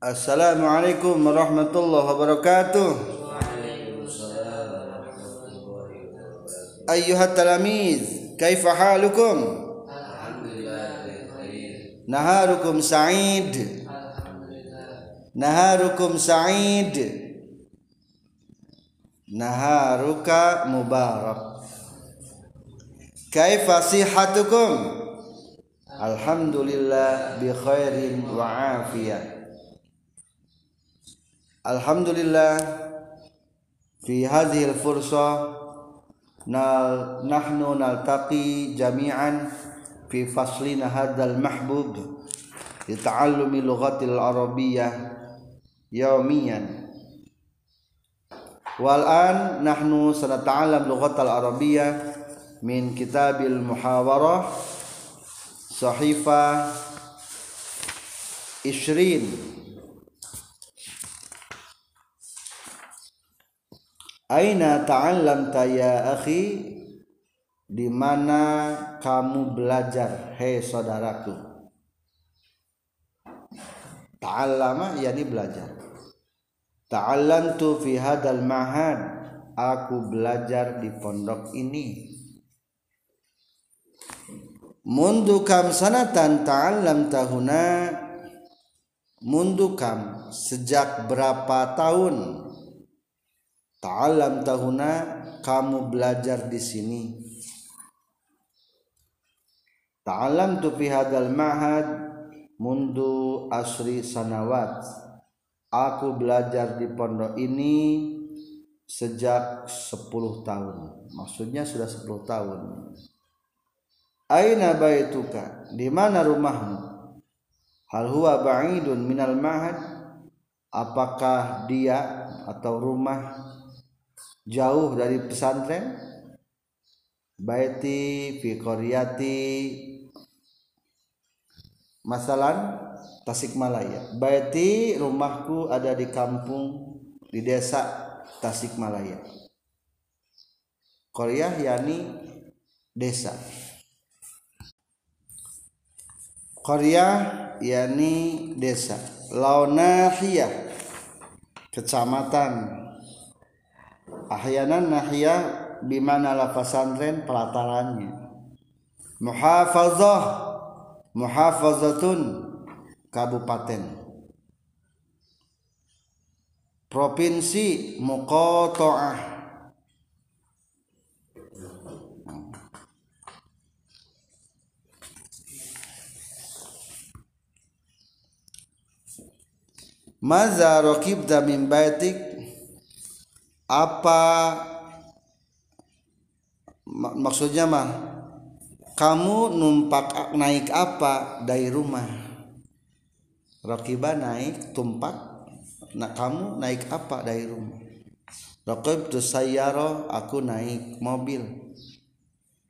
السلام عليكم ورحمة الله وبركاته. أيها التلاميذ كيف حالكم؟ نهاركم سعيد. نهاركم سعيد. نهارك مبارك. كيف صحتكم؟ الحمد لله بخير وعافية. Alhamdulillah fi hadhihi al-fursa nal nahnu naltaqi jami'an fi faslina hadzal mahbub li ta'allumi lughatil arabiyyah yawmiyan wal an nahnu sanata'allam lughatal arabiyyah min kitabil muhawarah sahifa 20 Aina ta'allamta ya akhi? Di mana kamu belajar? Hei saudaraku. Ta'allama yakni belajar. Ta'allamtu fi hadal mahad. Aku belajar di pondok ini. Mundu kam sanatan ta'allam tahuna mundu kam sejak berapa tahun Ta'alam tahuna kamu belajar di sini. Ta'alam tu fi hadal mahad mundu asri sanawat. Aku belajar di pondok ini sejak 10 tahun. Maksudnya sudah 10 tahun. Aina baituka? Di mana rumahmu? Hal huwa ba'idun minal mahad? Apakah dia atau rumah jauh dari pesantren. Baiti fi qaryati masalan Tasikmalaya. Baiti rumahku ada di kampung di desa Tasikmalaya. Korea yani desa. Korea yani desa. Launahiyah kecamatan ahyanan nahya bimana la pesantren pelatarannya. Muhafazah muhafazatun kabupaten. Provinsi muqata'ah Maza rakibda min baitik apa maksudnya mah kamu numpak naik apa dari rumah? Rakiba naik tumpak nah kamu naik apa dari rumah? Rakib tu sayyaro aku naik mobil.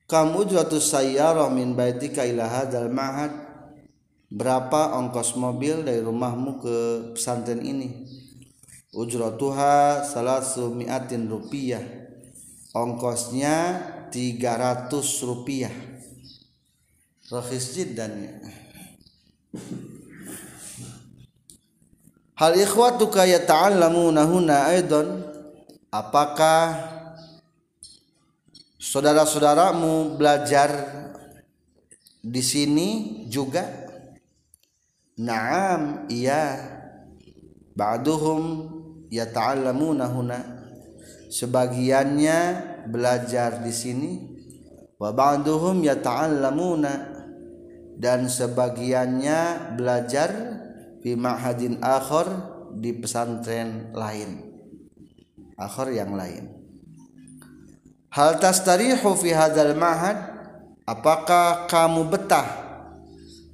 Kamu juga tu sayyaro min baitika ila hadzal mahad. Berapa ongkos mobil dari rumahmu ke pesantren ini ujratuha salasu mi'atin rupiah ongkosnya 300 rupiah rakhis jiddan. Hal ikhwatuka yata'allamuna huna aidan apakah saudara-saudaramu belajar di sini juga? Naam iya. Ba'duhum yata'allamuna huna sebagiannya belajar di sini wa ba'duhum yata'allamuna dan sebagiannya belajar di ma'hadin akhir di pesantren lain. Akhir yang lain. Hal tastarihu fi hadzal ma'had? Apakah kamu betah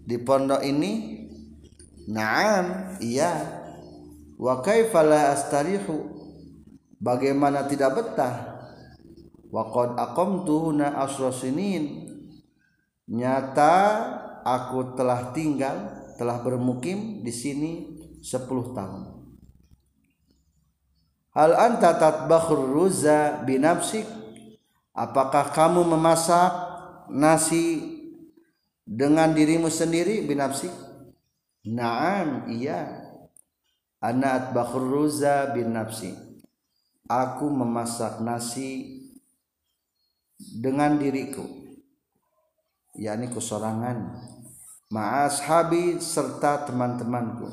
di pondok ini? Naam, iya wa kaifa la astarihu? Bagaimana tidak betah? Wa qad aqamtu huna asra sinin. Nyata aku telah tinggal telah bermukim di sini 10 tahun. Hal anta tatbakhur ruza binafsik apakah kamu memasak nasi dengan dirimu sendiri binafsik Naam iya anak bakhruza bin nafsi. Aku memasak nasi dengan diriku. Yakni kusorangan ma'ashabi serta teman-temanku.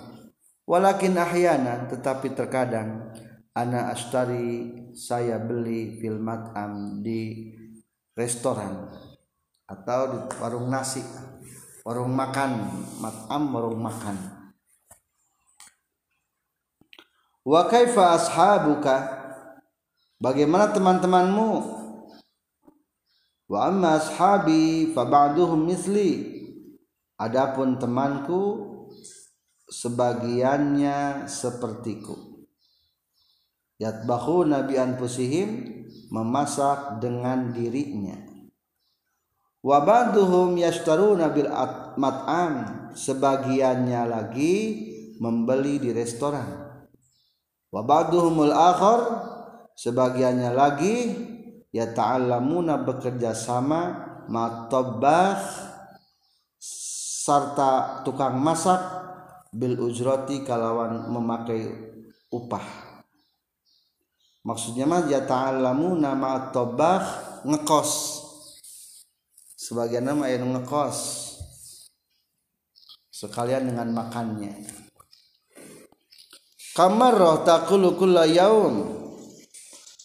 Walakin ahyana tetapi terkadang ana astari saya beli fil mat'am di restoran atau di warung nasi warung makan mat'am warung makan wa kaifa ashabuka? Bagaimana teman-temanmu? Wa amma ashabi fa ba'duhum misli. Adapun temanku sebagiannya sepertiku. Yatbahu nabi anfusihim memasak dengan dirinya. Wa ba'duhum yashtaruna bil mat'am sebagiannya lagi membeli di restoran wa ba'duhumul akhar sebagiannya lagi ya ta'allamuna bekerja sama matabbah serta tukang masak bil ujrati kalawan memakai upah. Maksudnya mah ya ta'allamu nama tobah ngekos. Sebagian nama yang ngekos. Sekalian dengan makannya kamar roh takulu kulla yaum.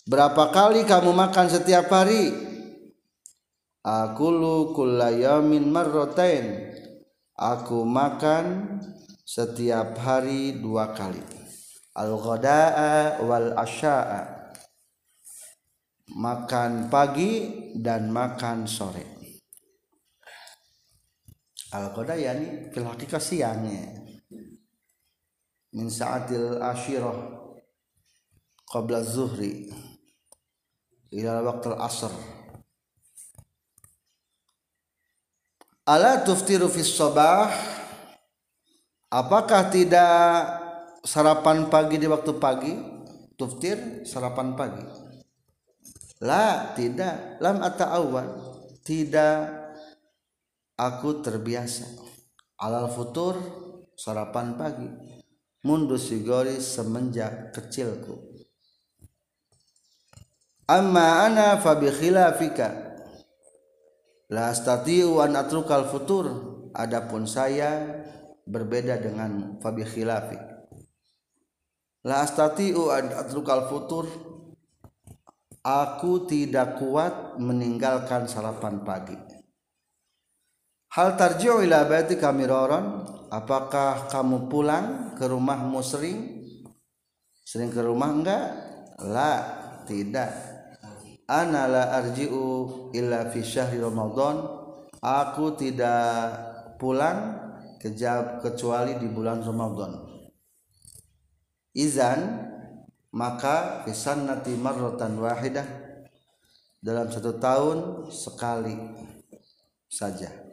Berapa kali kamu makan setiap hari? Akulu kulla yaumin marrotain. Aku makan setiap hari dua kali. Al-ghada'a wal asya'a. Makan pagi dan makan sore. Al-ghada yani fil siangnya min sa'atil asyirah qabla zuhri ila waqtil asr. Ala tuftiru fis sabah? Apakah tidak sarapan pagi di waktu pagi? Tuftir sarapan pagi. La tidak. Lam ata awal tidak. Aku terbiasa. Alal futur sarapan pagi mundu sigori semenjak kecilku. Amma ana fa bi khilafika. La astati'u an atrukal futur. Adapun saya berbeda dengan fa bi khilafika la astati'u an atrukal futur. Aku tidak kuat meninggalkan sarapan pagi hal tarji'u ila baitika miraran apakah kamu pulang ke rumahmu sering? Sering ke rumah enggak? La tidak. Ana la arji'u illa fi syahri ramadan. Aku tidak pulang kecuali di bulan Ramadan. Izan maka fisannati marratan wahidah. Dalam satu tahun sekali saja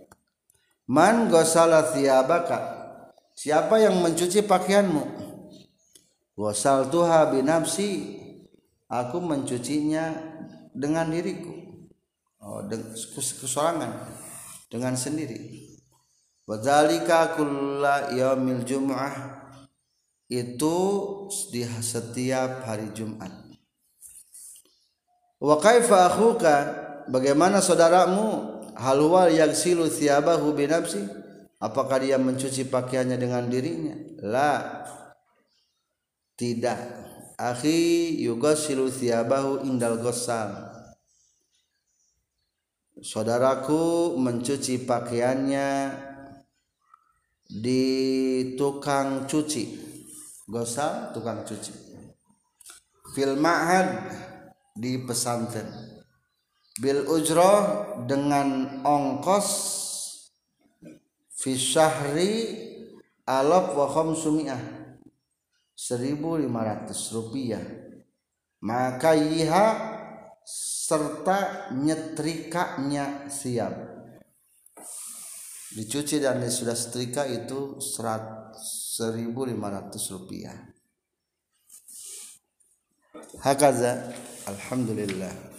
man gosala thiyabaka. Siapa yang mencuci pakaianmu? Wasal tuha binafsi. Aku mencucinya dengan diriku. Oh, dengan kesorangan. Dengan sendiri. Wadzalika kulla yaumil jum'ah itu di setiap hari Jumat. Wa kaifa akhuka? Bagaimana saudaramu halwal yaghsilu thiyabahu bi nafsi apakah dia mencuci pakaiannya dengan dirinya? La. Tidak. Akhi yughsilu thiyabahu indal ghassal saudaraku mencuci pakaiannya di tukang cuci. Gosal tukang cuci. Fil ma'had di pesantren bil ujroh dengan ongkos fi syahri alaf wa khamsumiyah 1500 rupiah. Maka yiha serta nyetrikanya siap. Dicuci dan sudah setrika itu serat 1500 rupiah. Hakaza alhamdulillah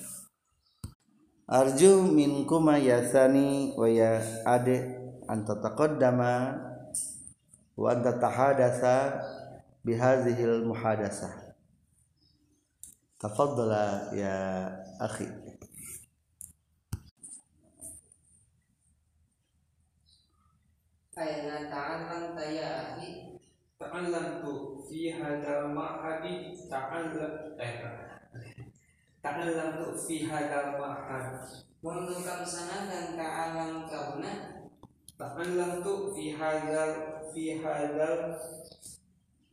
arju minkuma yasani wa ya ade anta taqaddama wa anta tahadatha bihadhil muhadasah tafaddala ya akhi. Aina ta'allam ya akhi ta'allamtu fi hadzal ma'hadi. Ta'allam ta'allamtu fi hadzal ma'had mundu kam sanatan ta'alam kauna ta'allamtu fi hadzal fi hadzal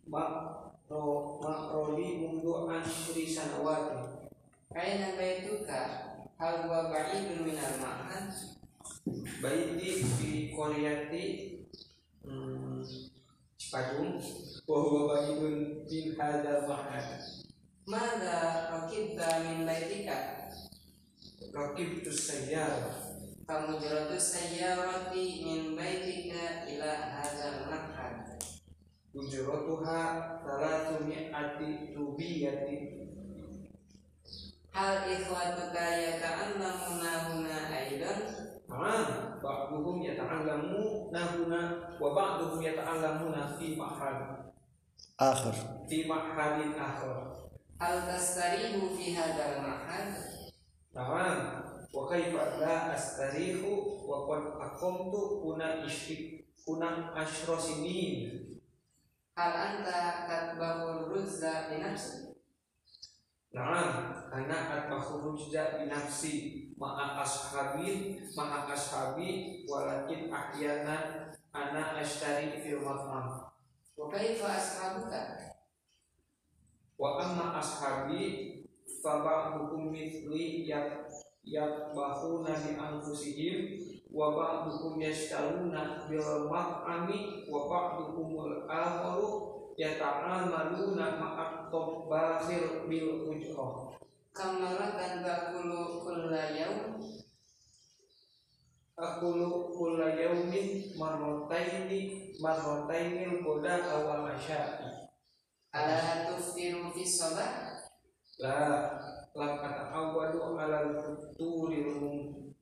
ma'ro ma'roli mundu ashri sanawati Aina baituka hal huwa ba'idun minal ma'had baiti fi qaryati hmm, Cipadung wa huwa baidun min hadzal ma'had Mada rakibta min baitika? Rakib tu sayyarah Kamu jaratus sayyarati min baitika ila hadzal ma'had Ujuratuha Salatu mi'ati rubiyati. Hal ikhwatuka yata'allamuna huna aidan? Na'am Ba'duhum yata'allamu nahuna Wa ba'duhum yata'allamuna fi ma'had. Akhir. Fi ma'hadin akhir Hal tastarihu fi hadzal ma'had Na'am. Wa kaifa la astarihu Wa qad aqamtu kuna isyik Kuna asyra sinin. Hal anta katbahul ruzza bi nafsi? Naam, karena at-makhrujja bi nafsi. Ma'a ashabi ma'a ashabi walakin ahyana ana ashtari fil mat'am Wa kaifa ashabuka wa amma ashabi fa ba'dukum mithli yak yatbahuna bi anfusihim wa ba'dukum yashtaruna bil mat'ami wa ba'dukumul akharu yata'amaluna ma'a tabbahir bil ujrah. Kamaratan bakulu kulla yaum. Aku kula yaumin marrotaini marrotaini boda awal asya'i. Ala tuftiru fi sholat La lam kata awadu ala mum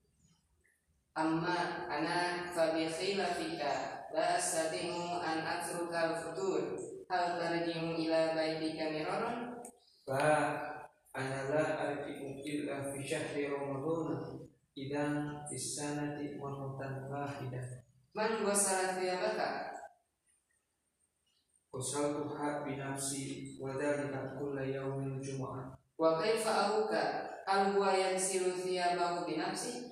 Amma ana fabi khilafika La astati'u an atruka al-futur. Hal tarjimu ila baitika miraran La ana la arji'u illa fi syahri ramadhan Idan fis sanati marrotan wahidah Man wasala thiyabaka Wasaltuha binafsi wa dhalika kulla yaumin jum'ah Wa kaifa abuka Hal huwa yansilu thiyabahu binafsi?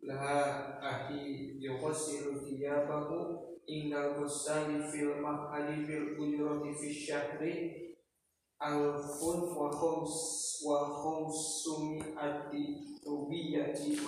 La ahi yuqassiru thiyabahu Ingal gusali fil mahali fil ujrati fi syahri Alfun wa khums wa khumsumi ati rubiyati